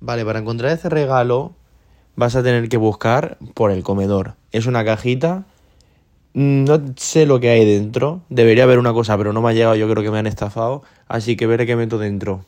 Vale, para encontrar ese regalo vas a tener que buscar por el comedor. Es una cajita. Mm, no sé lo que hay dentro. Debería haber una cosa, pero no me ha llegado. Yo creo que me han estafado. Así que veré qué meto dentro.